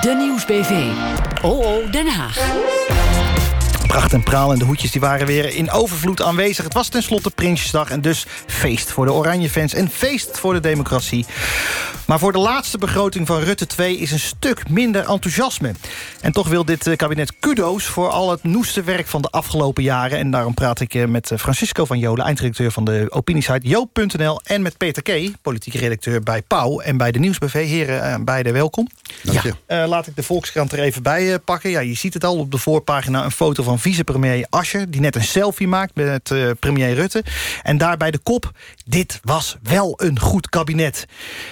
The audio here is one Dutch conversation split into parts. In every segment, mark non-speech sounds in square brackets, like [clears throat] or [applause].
De Nieuwsbv. OO Den Haag. Pracht en praal en de hoedjes die waren weer in overvloed aanwezig. Het was tenslotte Prinsjesdag en dus feest voor de Oranje-fans... en feest voor de democratie. Maar voor de laatste begroting van Rutte 2 is een stuk minder enthousiasme. En toch wil dit eh, kabinet kudo's voor al het noeste werk van de afgelopen jaren. En daarom praat ik eh, met eh, Francisco van Jolen, eindredacteur van de opiniesite Joop.nl... en met Peter K., politieke redacteur bij Pauw en bij de Nieuwsbv. Heren, beide welkom. Dank je. Ja, laat ik de Volkskrant er even bij pakken. Ja, je ziet het al op de voorpagina, een foto van vicepremier Ascher... die net een selfie maakt met premier Rutte. En daarbij de kop, dit was wel een goed kabinet.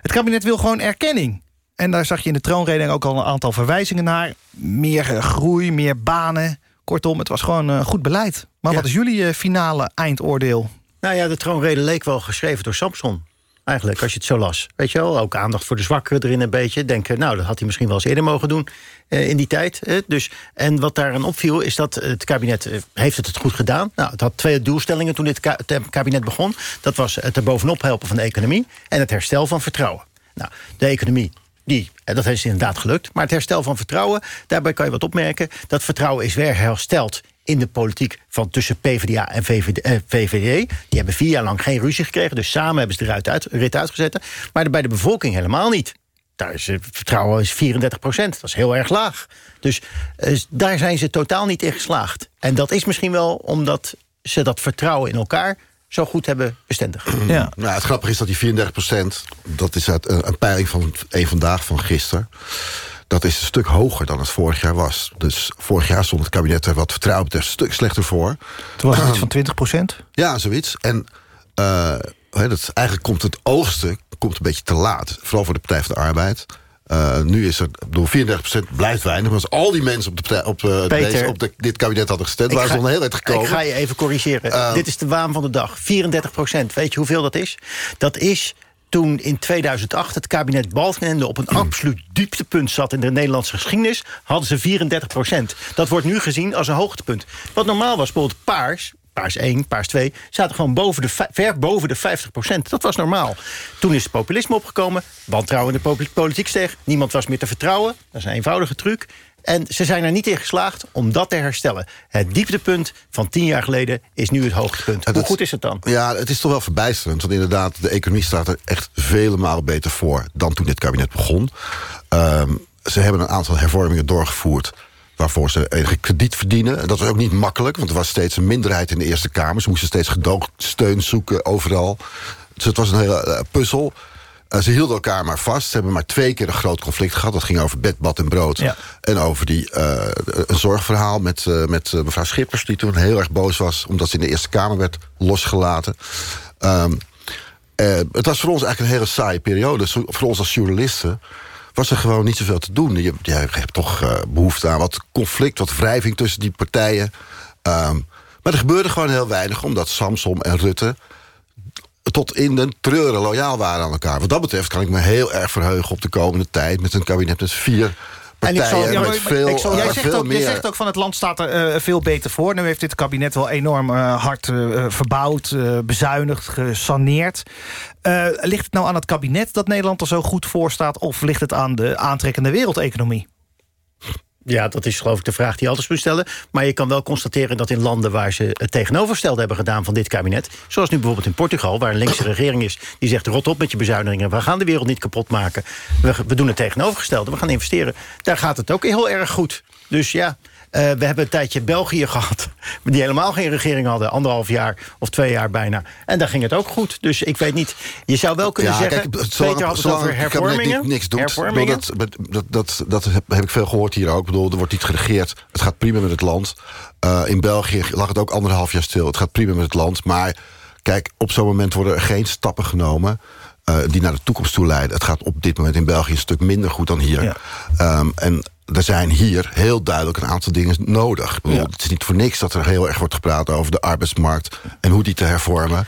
Het kabinet wil gewoon erkenning. En daar zag je in de troonrede ook al een aantal verwijzingen naar. Meer eh, groei, meer banen. Kortom, het was gewoon uh, goed beleid. Maar wat is jullie uh, finale eindoordeel? Nou ja, de troonrede leek wel geschreven door Samson. Eigenlijk, als je het zo las. Weet je wel, ook aandacht voor de zwakkeren erin een beetje. Denken, nou, dat had hij misschien wel eens eerder mogen doen uh, in die tijd. Dus, en wat daar aan opviel, is dat het kabinet uh, heeft het, het goed gedaan. Nou, het had twee doelstellingen toen dit kabinet begon. Dat was het er bovenop helpen van de economie... en het herstel van vertrouwen. Nou, de economie die, dat is inderdaad gelukt. Maar het herstel van vertrouwen, daarbij kan je wat opmerken. Dat vertrouwen is weer hersteld in de politiek van tussen PvdA en VVD, eh, VVD. Die hebben vier jaar lang geen ruzie gekregen. Dus samen hebben ze de rit, uit, rit uitgezet. Maar bij de bevolking helemaal niet. Daar is het vertrouwen is 34 procent. Dat is heel erg laag. Dus eh, daar zijn ze totaal niet in geslaagd. En dat is misschien wel omdat ze dat vertrouwen in elkaar zo goed hebben bestendig. Ja. Nou, het grappige is dat die 34 procent... dat is uit een, een peiling van een vandaag van gisteren... dat is een stuk hoger dan het vorig jaar was. Dus vorig jaar stond het kabinet er wat vertrouwen een stuk slechter voor. Toen was het iets [clears throat] van 20 procent? Ja, zoiets. En uh, dat, eigenlijk komt het oogsten komt een beetje te laat. Vooral voor de Partij van de Arbeid. Uh, nu is er, bedoel, 34% blijft weinig. Maar als al die mensen op, de, op, uh, deze, op de, dit kabinet hadden gestemd... waren ze al heel erg gekomen. Ik ga je even corrigeren. Uh, dit is de waan van de dag. 34%. Weet je hoeveel dat is? Dat is toen in 2008 het kabinet Balkenende op een absoluut dieptepunt zat in de Nederlandse geschiedenis, hadden ze 34% Dat wordt nu gezien als een hoogtepunt. Wat normaal was, bijvoorbeeld paars, paars 1, paars 2... zaten gewoon boven de, ver boven de 50 procent. Dat was normaal. Toen is het populisme opgekomen. Wantrouwen in de politiek steeg. Niemand was meer te vertrouwen. Dat is een eenvoudige truc. En ze zijn er niet in geslaagd om dat te herstellen. Het dieptepunt van tien jaar geleden is nu het hoogtepunt. Hoe goed is het dan? Ja, het is toch wel verbijsterend. Want inderdaad, de economie staat er echt vele malen beter voor... dan toen dit kabinet begon. Um, ze hebben een aantal hervormingen doorgevoerd waarvoor ze enige krediet verdienen. Dat was ook niet makkelijk, want er was steeds een minderheid in de Eerste Kamer. Ze moesten steeds gedoogsteun zoeken overal. Dus het was een hele uh, puzzel. Uh, ze hielden elkaar maar vast. Ze hebben maar twee keer een groot conflict gehad. Dat ging over bed, bad en brood. Ja. En over die, uh, een zorgverhaal met, met mevrouw Schippers... die toen heel erg boos was... omdat ze in de Eerste Kamer werd losgelaten. Um, het was voor ons eigenlijk een hele saaie periode. Voor ons als journalisten was er gewoon niet zoveel te doen. Je, je hebt toch behoefte aan wat conflict, wat wrijving tussen die partijen. Um, maar er gebeurde gewoon heel weinig, omdat Samsom en Rutte tot in de treuren loyaal waren aan elkaar. Wat dat betreft kan ik me heel erg verheugen op de komende tijd... met een kabinet met vier en ik zal, ja, veel, ik zal, jij, zegt ook, jij zegt ook van het land staat er uh, veel beter voor. Nu heeft dit kabinet wel enorm uh, hard uh, verbouwd, bezuinigd, gesaneerd. ligt het nou aan het kabinet dat Nederland er zo goed voor staat... of ligt het aan de aantrekkende wereldeconomie? Ja, dat is geloof ik de vraag die je altijd moet stellen. Maar je kan wel constateren dat in landen waar ze het tegenovergestelde hebben gedaan van dit kabinet... zoals nu bijvoorbeeld in Portugal, waar een linkse [clears throat] regering is... die zegt rot op met je bezuinigingen, we gaan de wereld niet kapot maken. We, we doen het tegenovergestelde, we gaan investeren. Daar gaat het ook heel erg goed. Dus ja, we hebben een tijdje België [laughs] gehad... die helemaal geen regering hadden. Anderhalf jaar of twee jaar bijna. En daar ging het ook goed. Dus ik weet niet... Je zou wel kunnen ja, zeggen... Kijk, zolang, Peter had het over hervormingen. niks doet. Dat, dat, dat, dat heb, ik veel gehoord hier ook. Ik bedoel, er wordt niet geregeerd. Het gaat prima met het land. Uh, in België lag het ook anderhalf jaar stil. Het gaat prima met het land. Maar kijk, op zo'n moment worden er geen stappen genomen... Uh, die naar de toekomst toe leiden. Het gaat op dit moment in België een stuk minder goed dan hier. Ja. Um, en er zijn hier heel duidelijk een aantal dingen nodig. Het is niet voor niks dat er heel erg wordt gepraat over de arbeidsmarkt... en hoe die te hervormen.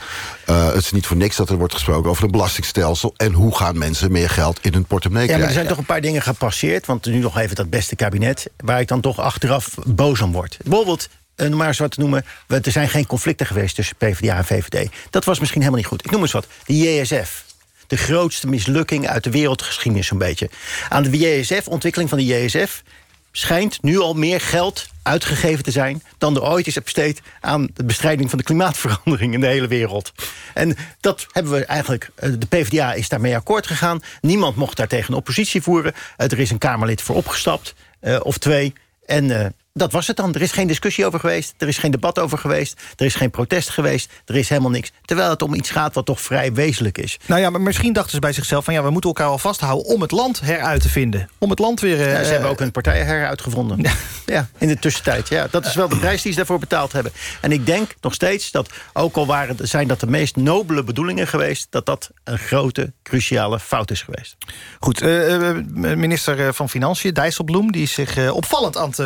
Uh, het is niet voor niks dat er wordt gesproken over een belastingstelsel... en hoe gaan mensen meer geld in hun portemonnee krijgen. Ja, maar er zijn toch een paar dingen gepasseerd... want nu nog even dat beste kabinet... waar ik dan toch achteraf boos om word. Bijvoorbeeld uh, maar eens wat te noemen... er zijn geen conflicten geweest tussen PvdA en VVD. Dat was misschien helemaal niet goed. Ik noem eens wat. De JSF. De grootste mislukking uit de wereldgeschiedenis zo'n beetje. Aan de JSF, ontwikkeling van de JSF schijnt nu al meer geld uitgegeven te zijn... dan er ooit is besteed aan de bestrijding van de klimaatverandering in de hele wereld. En dat hebben we eigenlijk... eh, De PvdA is daarmee akkoord gegaan. Niemand mocht daar tegen een oppositie voeren. Eh, Er is een Kamerlid voor opgestapt, eh, of twee. En dat was het dan. Er is geen discussie over geweest. Er is geen debat over geweest. Er is geen protest geweest. Er is helemaal niks. Terwijl het om iets gaat wat toch vrij wezenlijk is. Nou ja, maar misschien dachten ze bij zichzelf... van ja, we moeten elkaar al vasthouden om het land heruit te vinden. Om het land weer... eh, Ja, ze hebben ook een partij heruitgevonden. Ja. in de tussentijd. Ja, dat is wel de prijs die ze daarvoor betaald hebben. En ik denk nog steeds dat, ook al waren, zijn dat de meest nobele bedoelingen geweest... dat dat een grote, cruciale fout is geweest. Goed, eh, eh, minister eh, van Financiën, Dijsselbloem... die is zich eh, opvallend aan het eh,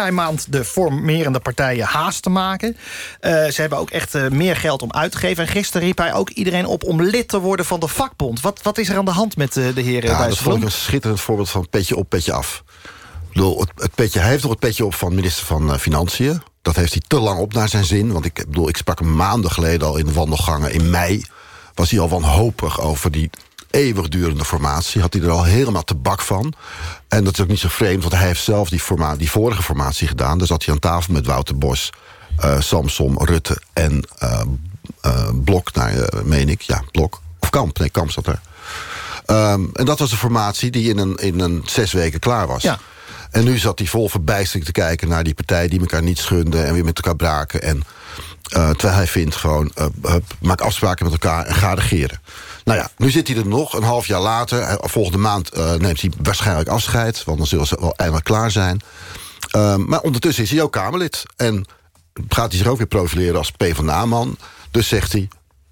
Hij maand de formerende partijen haast te maken. Eh, ze hebben ook echt eh, meer geld om uit te geven. En gisteren riep hij ook iedereen op om lid te worden van de vakbond. Wat, wat is er aan de hand met eh, de heren Ja, dat vond ik een schitterend voorbeeld van petje op, petje af. Ik bedoel, het, het petje, hij heeft nog het petje op van minister van Financiën. Dat heeft hij te lang op naar zijn zin. Want ik bedoel, ik sprak hem maanden geleden al in de wandelgangen. In mei was hij al wanhopig over die eeuwigdurende formatie. Had hij er al helemaal te bak van. En dat is ook niet zo vreemd, want hij heeft zelf die, forma die vorige formatie gedaan. Daar zat hij aan tafel met Wouter Bos, eh, Samsom, Rutte en eh, eh, Blok, nou, eh, meen ik. Ja, Blok. Of Kamp, nee, Kamp zat er. Ehm, en dat was een formatie die in een, in een zes weken klaar was. Ja. En nu zat hij vol verbijstering te kijken naar die partij... die elkaar niet schunden en weer met elkaar braken. En, eh, terwijl hij vindt gewoon, eh, maak afspraken met elkaar en ga regeren. Nou ja, nu zit hij er nog, een half jaar later. Volgende maand eh, neemt hij waarschijnlijk afscheid... want dan zullen ze wel eindelijk klaar zijn. Ehm, maar ondertussen is hij ook Kamerlid. En gaat hij zich ook weer profileren als PvdA-man. Dus zegt hij,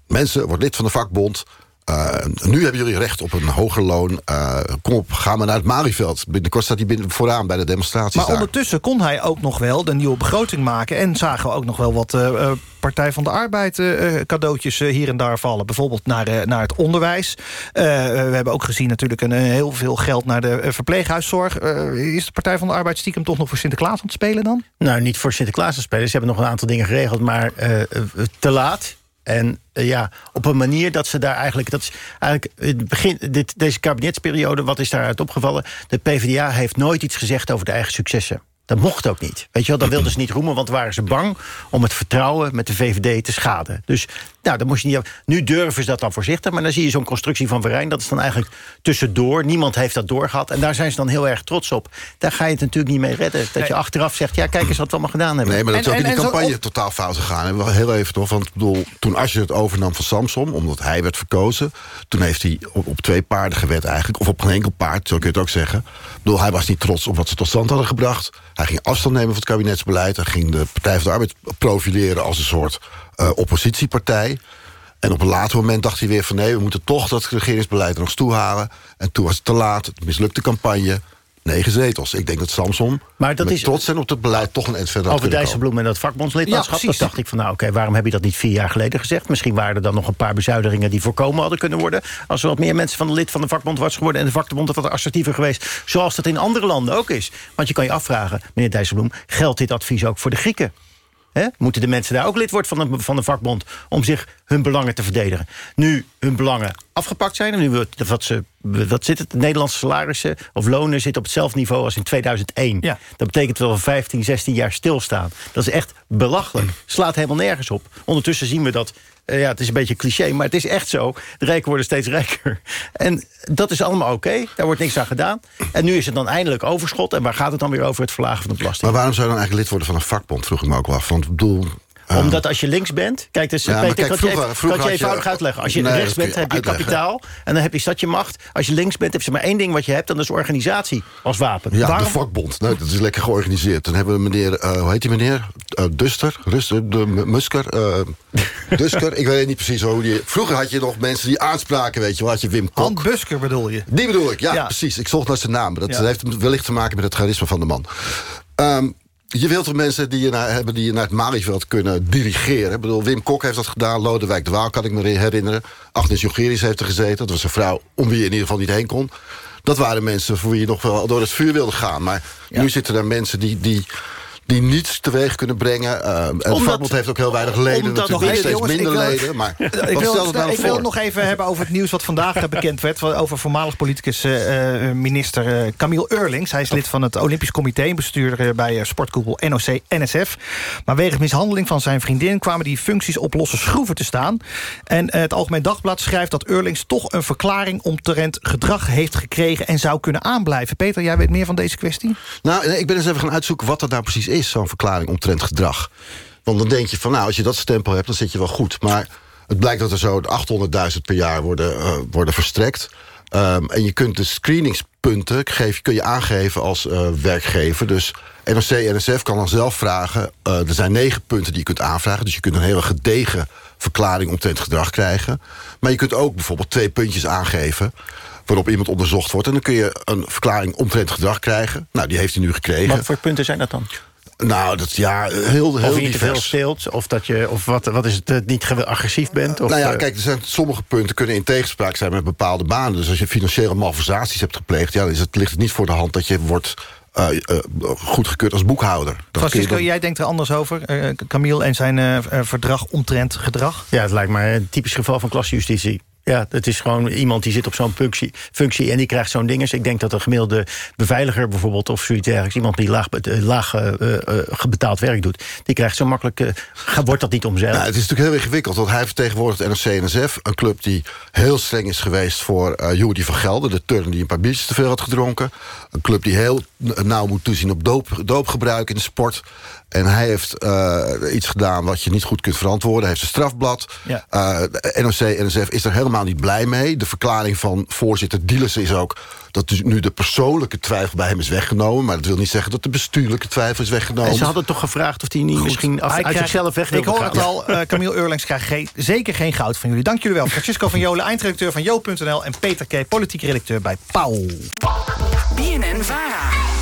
mensen, word lid van de vakbond... Uh, nu hebben jullie recht op een hoger loon. Uh, kom op, ga maar naar het Malieveld. Binnenkort staat hij binnen, vooraan bij de demonstraties Maar daar. ondertussen kon hij ook nog wel de nieuwe begroting maken... en zagen we ook nog wel wat eh, eh, Partij van de Arbeid eh, eh, cadeautjes eh, hier en daar vallen. Bijvoorbeeld naar, eh, naar het onderwijs. Eh, we hebben ook gezien natuurlijk een, eh, heel veel geld naar de eh, verpleeghuiszorg. Eh, is de Partij van de Arbeid stiekem toch nog voor Sinterklaas aan het spelen dan? Nou, niet voor Sinterklaas te spelen. Ze hebben nog een aantal dingen geregeld, maar eh, eh, te laat. En eh, ja, op een manier dat ze daar eigenlijk... Dat is eigenlijk het begin, dit, deze kabinetsperiode, wat is daaruit opgevallen? De PvdA heeft nooit iets gezegd over de eigen successen. Dat mocht ook niet. Weet je wel, dat wilden ze niet roemen, want waren ze bang om het vertrouwen met de VVD te schaden. Dus nou, dan moest je niet. Nu durven ze dat dan voorzichtig, maar dan zie je zo'n constructie van Verijn. Dat is dan eigenlijk tussendoor. Niemand heeft dat doorgehad. En daar zijn ze dan heel erg trots op. Daar ga je het natuurlijk niet mee redden. Dat je achteraf zegt: ja, kijk eens wat we allemaal gedaan hebben. Nee, maar dat is ook in die campagne op- totaal fout gegaan. En wel heel even toch, want ik bedoel, toen Asscher het overnam van Samson... omdat hij werd verkozen, toen heeft hij op, op twee paarden gewet eigenlijk... of op geen enkel paard, zo kun je het ook zeggen. Ik bedoel, hij was niet trots op wat ze tot stand hadden gebracht. Hij ging afstand nemen van het kabinetsbeleid. Hij ging de Partij van de Arbeid profileren als een soort oppositiepartij. En op een later moment dacht hij weer van... nee, we moeten toch dat regeringsbeleid er nog toe halen. En toen was het te laat, het mislukte campagne... Negen zetels. Ik denk dat Samson Maar dat met is- trots zijn op het beleid toch een eind verder Over. Dijsselbloem en dat vakbondslidmaatschap. Ja, precies. dat dacht ik van, nou oké, waarom heb je dat niet vier jaar geleden gezegd? Misschien waren er dan nog een paar bezuinigingen die voorkomen hadden kunnen worden. Als er wat meer mensen van de lid van de vakbond was geworden... en de vakbond wat assertiever geweest. Zoals dat in andere landen ook is. Want je kan je afvragen, meneer Dijsselbloem... geldt dit advies ook voor de Grieken? Moeten de mensen daar ook lid worden van de, van de vakbond... om zich hun belangen te verdedigen? Nu hun belangen afgepakt zijn... en nu wat, ze, wat zit het? De Nederlandse salarissen of lonen zitten op hetzelfde niveau als in 2001. Ja. Dat betekent wel 15, 16 jaar stilstaan. Dat is echt belachelijk. Slaat helemaal nergens op. Ondertussen zien we dat... eh, ja, het is een beetje cliché, maar het is echt zo. De rijken worden steeds rijker. [laughs] En dat is allemaal oké. Daar wordt niks aan gedaan. En nu is het dan eindelijk overschot. En waar gaat het dan weer over? Het verlagen van de belasting. Maar waarom zou je dan eigenlijk lid worden van een vakbond? Vroeg ik me ook wel af. Want ik bedoel... eh, Omdat als je links bent... Kijk, dus, Ja, Peter, kijk, kan je vroeger- even- vroeger kan je had je- eenvoudig uitleggen. Als je Nee, rechts bent, je heb je uitleggen. kapitaal. En dan heb je stadjemacht. Als je links bent, heb je maar één ding wat je hebt. En dat is organisatie als wapen. Ja, Waarom- de vakbond. Nou, dat is lekker georganiseerd. Dan hebben we meneer, eh, hoe heet die meneer? Eh, Duster? Ruster? De Musker? eh, [laughs] Dusker? Ik weet niet precies hoe die... Vroeger had je nog mensen die aanspraken, weet je wel. Had je Wim Kok. Han Busker bedoel je? Die bedoel ik, ja, Ja. precies. Ik zocht naar zijn naam. Dat Ja. heeft wellicht te maken met het charisma van de man. Ehm, je wilt er mensen die je naar, hebben die je naar het Malieveld kunnen dirigeren. Ik bedoel, Wim Kok heeft dat gedaan. Lodewijk de Waal kan ik me herinneren. Agnes Jongerius heeft er gezeten. Dat was een vrouw om wie je in ieder geval niet heen kon. Dat waren mensen voor wie je nog wel door het vuur wilde gaan. Maar nu zitten er mensen die... die die niets teweeg kunnen brengen. Uh, het vakbond heeft ook heel weinig leden. omdat- natuurlijk Nog steeds jongens, minder wil- leden. Maar [laughs] Ik wat wil, stelt het nou ik wil het nog even hebben over het nieuws wat vandaag eh, bekend werd... over voormalig politicus eh, eh, minister eh, Camille Eurlings. Hij is lid van het Olympisch Comité... en bestuurder eh, bij eh, sportkoepel NOC-NSF. Maar wegens mishandeling van zijn vriendin... kwamen die functies op losse schroeven te staan. En eh, het Algemeen Dagblad schrijft dat Eurlings... toch een verklaring omtrent gedrag heeft gekregen... en zou kunnen aanblijven. Peter, jij weet meer van deze kwestie? Nou, ik ben eens even gaan uitzoeken wat dat nou precies is, zo'n verklaring omtrent gedrag. Want dan denk je van, nou, als je dat stempel hebt, dan zit je wel goed. Maar het blijkt dat er zo 800.000 per jaar worden, eh, worden verstrekt. Ehm, en je kunt de screeningspunten geef, kun je aangeven als eh, werkgever. Dus NOC NSF kan dan zelf vragen... eh, er zijn negen punten die je kunt aanvragen. Dus je kunt een hele gedegen verklaring omtrent gedrag krijgen. Maar je kunt ook bijvoorbeeld twee puntjes aangeven waarop iemand onderzocht wordt. En dan kun je een verklaring omtrent gedrag krijgen. Nou, die heeft hij nu gekregen. Wat voor punten zijn dat dan? Nou, dat ja, heel, heel Of je niet te veel divers. steelt, of, dat je, of wat, wat is het, niet agressief bent? Of, nou ja, eh, kijk, er zijn, sommige punten kunnen in tegenspraak zijn met bepaalde banen. Dus als je financiële malversaties hebt gepleegd... Ja, dan is het, ligt het niet voor de hand dat je wordt eh, eh, goedgekeurd als boekhouder. Francisco, dan- jij denkt er anders over. eh, Camille en zijn verdrag omtrent gedrag. Ja, het lijkt mij een typisch geval van klasjustitie. Ja, het is gewoon iemand die zit op zo'n functie, functie en die krijgt zo'n dinges. Ik denk dat een gemiddelde beveiliger bijvoorbeeld of zoiets dergelijks... iemand die laag, eh, laag eh, eh, eh, betaald werk doet... die krijgt zo makkelijk... wordt dat niet omzeild. Nou, het is natuurlijk heel ingewikkeld, want hij vertegenwoordigt NOC-NSF... een club die heel streng is geweest voor uh, van Gelder... de turner die een paar biertjes te veel had gedronken. Een club die heel nauw moet toezien op doop, doopgebruik in de sport. En hij heeft iets gedaan wat je niet goed kunt verantwoorden. Hij heeft een strafblad. Ja. NOC-NSF is er helemaal niet blij mee. De verklaring van voorzitter Dielissen is ook... dat dus nu de persoonlijke twijfel bij hem is weggenomen. Maar dat wil niet zeggen dat de bestuurlijke twijfel is weggenomen. en ze hadden toch gevraagd of hij niet misschien af, Hij uit krijgt- zichzelf weg Ik hoor het al, eh, Camille Eurlings krijgt geen- zeker geen goud van jullie. Dank jullie wel. Francisco van Jolen, eindredacteur van Jo.nl... en Peter K., politiek redacteur bij Pauw. BNN Vara.